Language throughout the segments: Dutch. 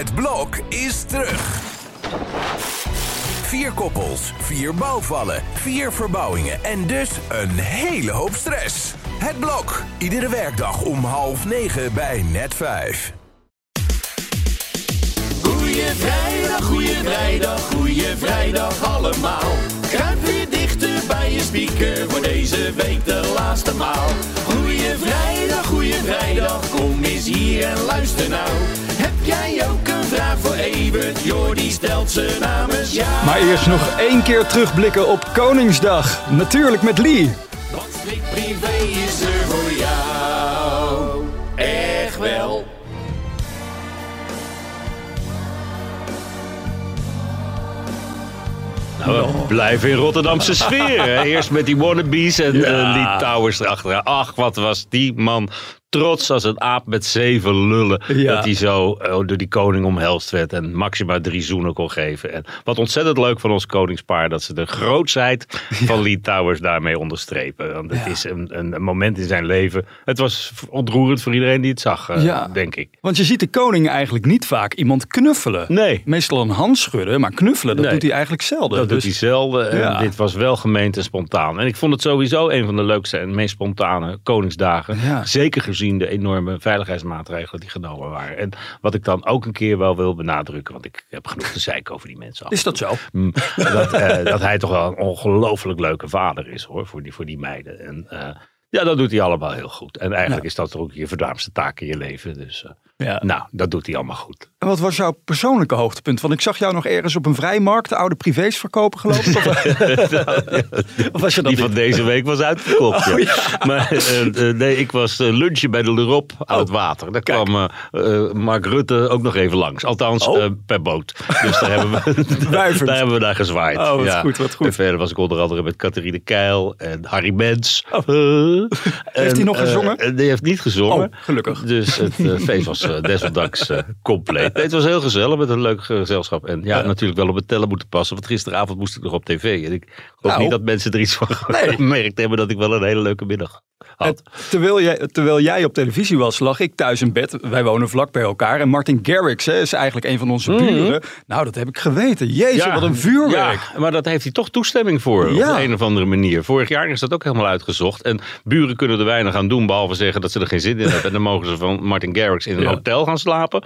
Het blok is terug. Vier koppels, vier bouwvallen, vier verbouwingen en dus een hele hoop stress. Het blok, iedere werkdag om half negen bij net vijf. Goeie vrijdag, goeie vrijdag, goeie vrijdag allemaal. Kruip weer dichter bij je speaker voor deze week de laatste maal. Goeie vrijdag, goeie vrijdag, kom eens hier en luister nou. Evert? Jordi stelt ze namens jou. Maar eerst nog één keer terugblikken op Koningsdag. Natuurlijk met Lee. Want Slik Privé is er voor jou. Echt wel. Nou, we blijven in Rotterdamse sfeer. Hè? Eerst met die wannabes en Ja. die towers erachteraan. Ach, wat was die man trots als een aap met zeven lullen. Ja. Dat hij zo eh, door die koning omhelst werd en Maxima drie zoenen kon geven. En wat ontzettend leuk van ons koningspaar, dat ze de grootsheid van Lee Towers daarmee onderstrepen. Want het Ja. is een, een, een moment in zijn leven. Het was ontroerend voor iedereen die het zag, eh, denk ik. Want je ziet de koning eigenlijk niet vaak iemand knuffelen. Nee. Meestal een hand schudden, maar knuffelen, dat Nee. doet hij eigenlijk zelden. Dat doet hij Dus- zelden. En dit was wel gemeend en spontaan. En ik vond het sowieso een van de leukste en meest spontane Koningsdagen. Zeker gezien de enorme veiligheidsmaatregelen die genomen waren. En wat ik dan ook een keer wel wil benadrukken. Want ik heb genoeg te zeiken over die mensen. af. Is dat zo? Mm, dat, eh, dat hij toch wel een ongelooflijk leuke vader is hoor. Voor die, voor die meiden. En eh, ja, dat doet hij allemaal heel goed. En eigenlijk Ja. is dat ook je verdaamste taak in je leven. Dus eh, Ja. nou, dat doet hij allemaal goed. En wat was jouw persoonlijke hoogtepunt? Want ik zag jou nog ergens op een vrijmarkt de oude privés verkopen, geloof ik. Of, was je dat Die van deze week was uitverkocht. Oh, ja. Maar eh, eh, nee, ik was lunchen bij de Lerop aan het water. Daar kijk. kwam Mark Rutte ook nog even langs. Althans, Oh. per boot. Dus daar hebben we, daar hebben we naar gezwaaid. Oh, wat ja. goed, wat goed. En verder was ik onder andere met Catherine Keil en Harry Mens. Eh, Heeft hij nog en, gezongen? eh, die heeft niet gezongen. Oh, gelukkig. Dus het eh, feest was eh, desondanks eh, compleet. Nee, het was heel gezellig met een leuk gezelschap. En ja, Ja. natuurlijk wel op het tellen moeten passen. Want gisteravond moest ik nog op tv. En ik hoop Nou. niet dat mensen er iets van Nee. gemerkt hebben dat ik wel een hele leuke middag terwijl, jij, terwijl jij op televisie was, lag ik thuis in bed. Wij wonen vlak bij elkaar. En Martin Garrix hè, is eigenlijk een van onze buren. Nou, dat heb ik geweten. Jezus, wat een vuurwerk. Ja, maar dat heeft hij toch toestemming voor. Ja. Op een of andere manier. Vorig jaar is dat ook helemaal uitgezocht. En buren kunnen er weinig aan doen. Behalve zeggen dat ze er geen zin in hebben. En dan mogen ze van Martin Garrix in een hotel gaan slapen.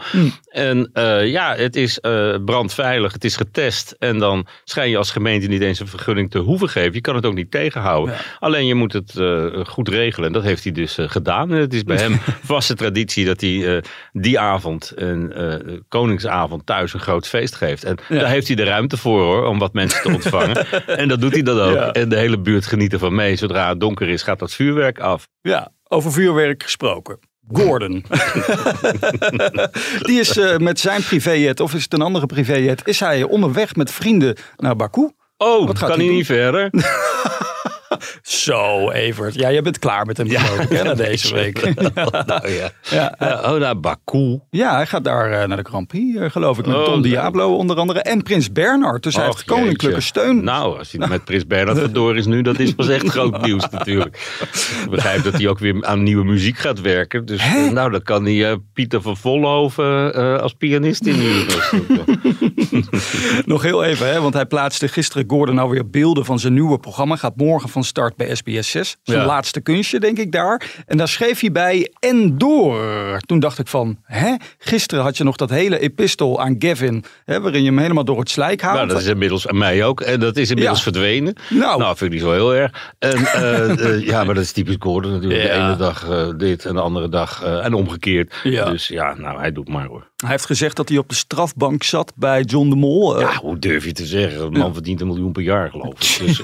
En eh, ja, het is eh, brandveilig. Het is getest. En dan schijn je als gemeente niet eens een vergunning te hoeven geven. Je kan het ook niet tegenhouden. Alleen je moet het eh, goed regelen. En dat heeft hij dus eh, gedaan. En het is bij hem vaste traditie dat hij eh, die avond, een eh, Koningsavond, thuis een groot feest geeft. En Ja. daar heeft hij de ruimte voor hoor, om wat mensen te ontvangen. en dat doet hij dan ook. Ja. En de hele buurt geniet ervan mee. Zodra het donker is, gaat dat vuurwerk af. Ja, over vuurwerk gesproken. Gordon. Die is met zijn privéjet, of is het een andere privéjet, is hij onderweg met vrienden naar Baku. Oh, Wat gaat kan hij niet verder? Zo, Evert. Ja, jij bent klaar met hem geloof ik, hè, na deze week. nou ja. Ja, Ja, oh, naar Baku. ja, hij gaat daar eh, naar de Grand Prix, eh, geloof ik, met Oh, Don leuk. Diablo onder andere. En Prins Bernard, dus hij heeft koninklijke jeetje. steun. Nou, als hij met Prins Bernhard verdoor is nu, dat is pas echt groot nieuws natuurlijk. Ik begrijp dat hij ook weer aan nieuwe muziek gaat werken. Dus Hè? eh, nou, dan kan hij eh, Pieter van Vollenhoven eh, als pianist in. Nog heel even, hè, want hij plaatste gisteren Gordon nou weer beelden van zijn nieuwe programma. Gaat morgen van start bij SBS 6. Zijn Ja. laatste kunstje, denk ik daar. En daar schreef hij bij en door. Toen dacht ik van, hè? Gisteren had je nog dat hele epistel aan Gavin, hè, waarin je hem helemaal door het slijk haalt. Nou, dat is inmiddels aan mij ook. En dat is inmiddels Ja. verdwenen. Nou. vind ik niet zo heel erg. En, eh, eh, ja, maar dat is typisch Gordon natuurlijk. De ene dag eh, dit en de andere dag en omgekeerd. Ja. Dus ja, nou, hij doet maar hoor. Hij heeft gezegd dat hij op de strafbank zat bij John de Mol. Ja, hoe durf je te zeggen? Een man verdient een miljoen per jaar, geloof ik. Dus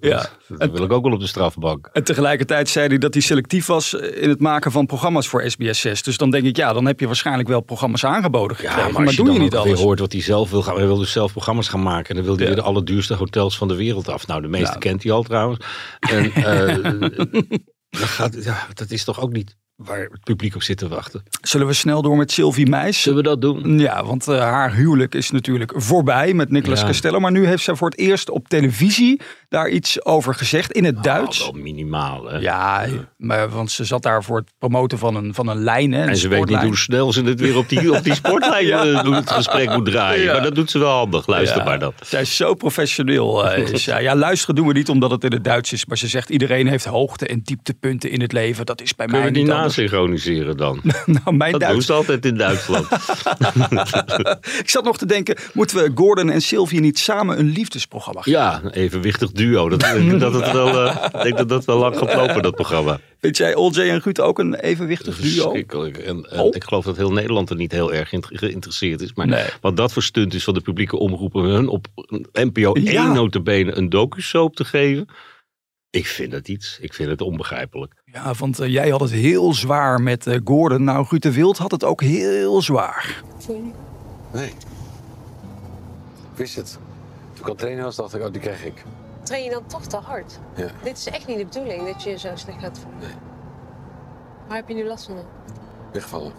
Ja. Dat wil ik ook wel op de strafbank. En tegelijkertijd zei hij dat hij selectief was in het maken van programma's voor SBS 6. Dus dan denk ik, ja, dan heb je waarschijnlijk wel programma's aangeboden Ja, maar, je doe je dan niet alles. hoort wat hij zelf wil gaan. Hij wil dus zelf programma's gaan maken. En dan wil hij Ja. weer de allerduurste hotels van de wereld af. Nou, de meeste kent hij al trouwens. En eh, dat, gaat, ja, dat is toch ook niet waar het publiek op zit te wachten. Zullen we snel door met Sylvie Meis? Zullen we dat doen? Ja, want uh, haar huwelijk is natuurlijk voorbij met Nicolas Ja. Castello. Maar nu heeft zij voor het eerst op televisie daar iets over gezegd in het Duits. Oh, wel minimaal. Hè? Ja, maar, want ze zat daar voor het promoten van een, van een lijn. Hè, een En ze weet niet hoe snel ze het weer op die, op die sportlijn eh, het gesprek moet draaien. Ja. Maar dat doet ze wel handig. Luister Ja, maar dan. Zij is zo professioneel. eh, is zij. ja, luisteren doen we niet omdat het in het Duits is. Maar ze zegt iedereen heeft hoogte- en dieptepunten in het leven. Dat is bij Kunnen mij niet anders. nasynchroniseren dan? Nou, mijn Dat doen Duits. ze altijd in Duitsland. Ik zat nog te denken, moeten we Gordon en Sylvie niet samen een liefdesprogramma gaan? Ja, een evenwichtig duo. Dat, ik denk dat het wel, eh, ik denk dat dat wel lang gaat lopen, dat programma. Vind jij Olje en Ruud ook een evenwichtig duo? En, Oh. ik geloof dat heel Nederland er niet heel erg in geïnteresseerd is. Maar Nee. wat dat voor stunt is van de publieke omroepen, hun op NPO 1 Ja. notabene een docusoap te geven. Ik vind het iets. Ik vind het onbegrijpelijk. Ja, want eh, jij had het heel zwaar met eh, Gordon. Nou, Ruud de Wild had het ook heel zwaar. Nee. Ik wist het. Toen ik aan het trainen was, dacht ik, oh, die krijg ik. Train je dan toch te hard? Ja. Dit is echt niet de bedoeling dat je je zo slecht gaat voelen. Nee. Waar heb je nu last van? dan? Wegvallen.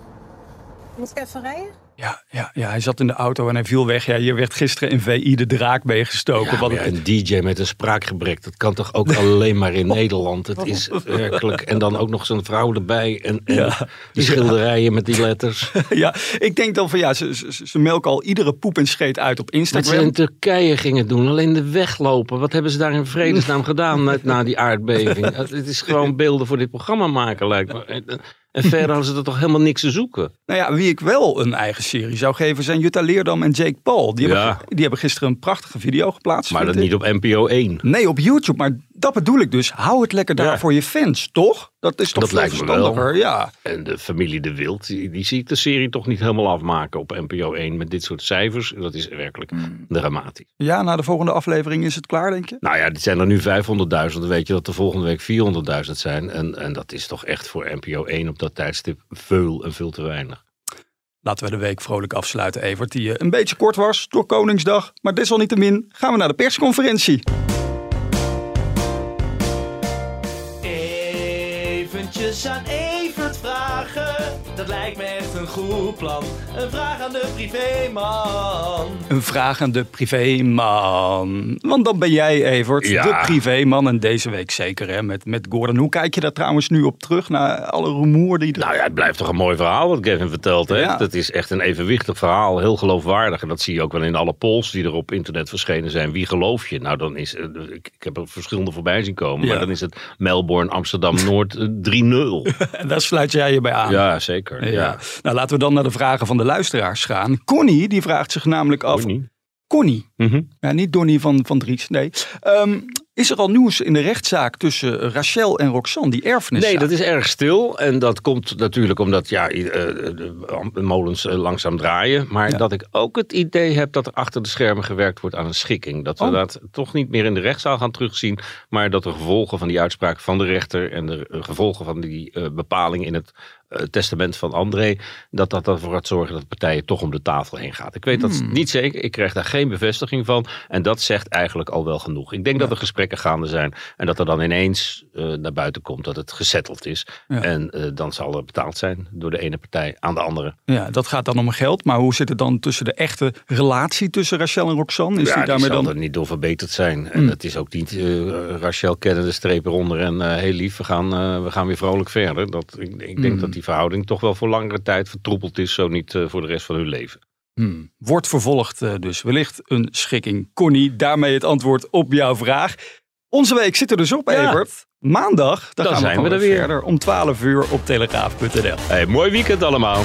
Moet ik even rijden? Ja, ja, ja, hij zat in de auto en hij viel weg. Ja, hier werd gisteren in VI de draak meegestoken. Ja, Wat een DJ met een spraakgebrek, dat kan toch ook alleen maar in Nederland. Het is werkelijk. En dan ook nog zo'n vrouw erbij. En, en Ja. die schilderijen met die letters. ja, ik denk dan van ja, ze, ze, ze melken al iedere poep en scheet uit op Wat ze Instagram. in Turkije gingen doen, alleen de weglopen. Wat hebben ze daar in vredesnaam gedaan na die aardbeving? Het is gewoon beelden voor dit programma maken, lijkt me. En, verder hadden ze er toch helemaal niks te zoeken. Nou ja, wie ik wel een eigen serie zou geven zijn Jutta Leerdam en Jake Paul. Die, Ja. hebben, die hebben gisteren een prachtige video geplaatst. Maar dat ik. niet op NPO 1. Nee, op YouTube. Maar dat bedoel ik dus. Hou het lekker daar Ja. voor je fans, toch? Dat is toch Dat lijkt me wel. verstandiger? Ja. En de familie De Wild, die, die zie ik de serie toch niet helemaal afmaken op NPO 1 met dit soort cijfers. Dat is werkelijk dramatisch. ja, na de volgende aflevering is het klaar, denk je? Nou ja, dit zijn er nu 500.000. Dan weet je dat er volgende week 400.000 zijn. En, en dat is toch echt voor NPO 1 op dat tijdstip veel en veel te weinig. Laten we de week vrolijk afsluiten, Evert. Die eh, een beetje kort was door Koningsdag. Maar desalniettemin gaan we naar de persconferentie. Aan Evert vragen, dat lijkt me echt een goed plan. Een vraag aan de privéman. Een vraag aan de privéman. Want dan ben jij, Evert, Ja. de privéman. En deze week zeker, hè, met, met Gordon. Hoe kijk je daar trouwens nu op terug, na alle rumoer die er... Nou ja, het blijft toch een mooi verhaal wat Kevin vertelt. Hè? Ja. Dat is echt een evenwichtig verhaal, heel geloofwaardig. En dat zie je ook wel in alle polls die er op internet verschenen zijn. Wie geloof je? Nou, dan is, eh, ik, ik heb er verschillende voorbij zien komen. Ja. Maar dan is het Melbourne, Amsterdam, Noord eh, 3-0. En daar sluit jij je bij aan. ja, zeker. Ja. Ja. Nou, laten we dan naar de vragen van de luisteraars gaan. Connie, die vraagt zich namelijk af... Connie. Connie. Mhm. Ja, niet Donnie van, van Dries, nee. Ehm, is er al nieuws in de rechtszaak tussen Rachel en Roxanne, die erfenis? Nee, dat is erg stil. En dat komt natuurlijk omdat ja, i- eh, de molens eh, langzaam draaien. Maar Ja. dat ik ook het idee heb dat er achter de schermen gewerkt wordt aan een schikking. Dat we Oh. dat toch niet meer in de rechtszaal gaan terugzien. Maar dat de gevolgen van die uitspraak van de rechter. en de eh, gevolgen van die eh, bepaling in het eh, testament van André. dat dat ervoor gaat zorgen dat de partijen toch om de tafel heen gaat. Ik weet dat Hmm. niet zeker. Ik krijg daar geen bevestiging van. En dat zegt eigenlijk al wel genoeg. Ik denk dat er gesprekken gaande zijn. En dat er dan ineens eh, naar buiten komt dat het gesetteld is. Ja. En eh, dan zal er betaald zijn door de ene partij aan de andere. Ja, dat gaat dan om geld. Maar hoe zit het dan tussen de echte relatie tussen Rachel en Roxanne? Is ja, die die daarmee zal dan... er niet door verbeterd zijn. En Hmm. het is ook niet eh, Rachel kennen de streep eronder en eh, heel lief, we gaan, eh, we gaan weer vrolijk verder. Dat, ik ik denk Hmm. dat die verhouding toch wel voor langere tijd vertroepeld is, zo niet eh, voor de rest van hun leven. Hmm, Wordt vervolgd eh, dus. Wellicht een schikking. Connie, daarmee het antwoord op jouw vraag. Onze week zit er dus op, Ja. Evert. Maandag, dan, Dan gaan zijn we, we er weer. verder om 12 uur op telegraaf.nl. Hey, mooi weekend allemaal.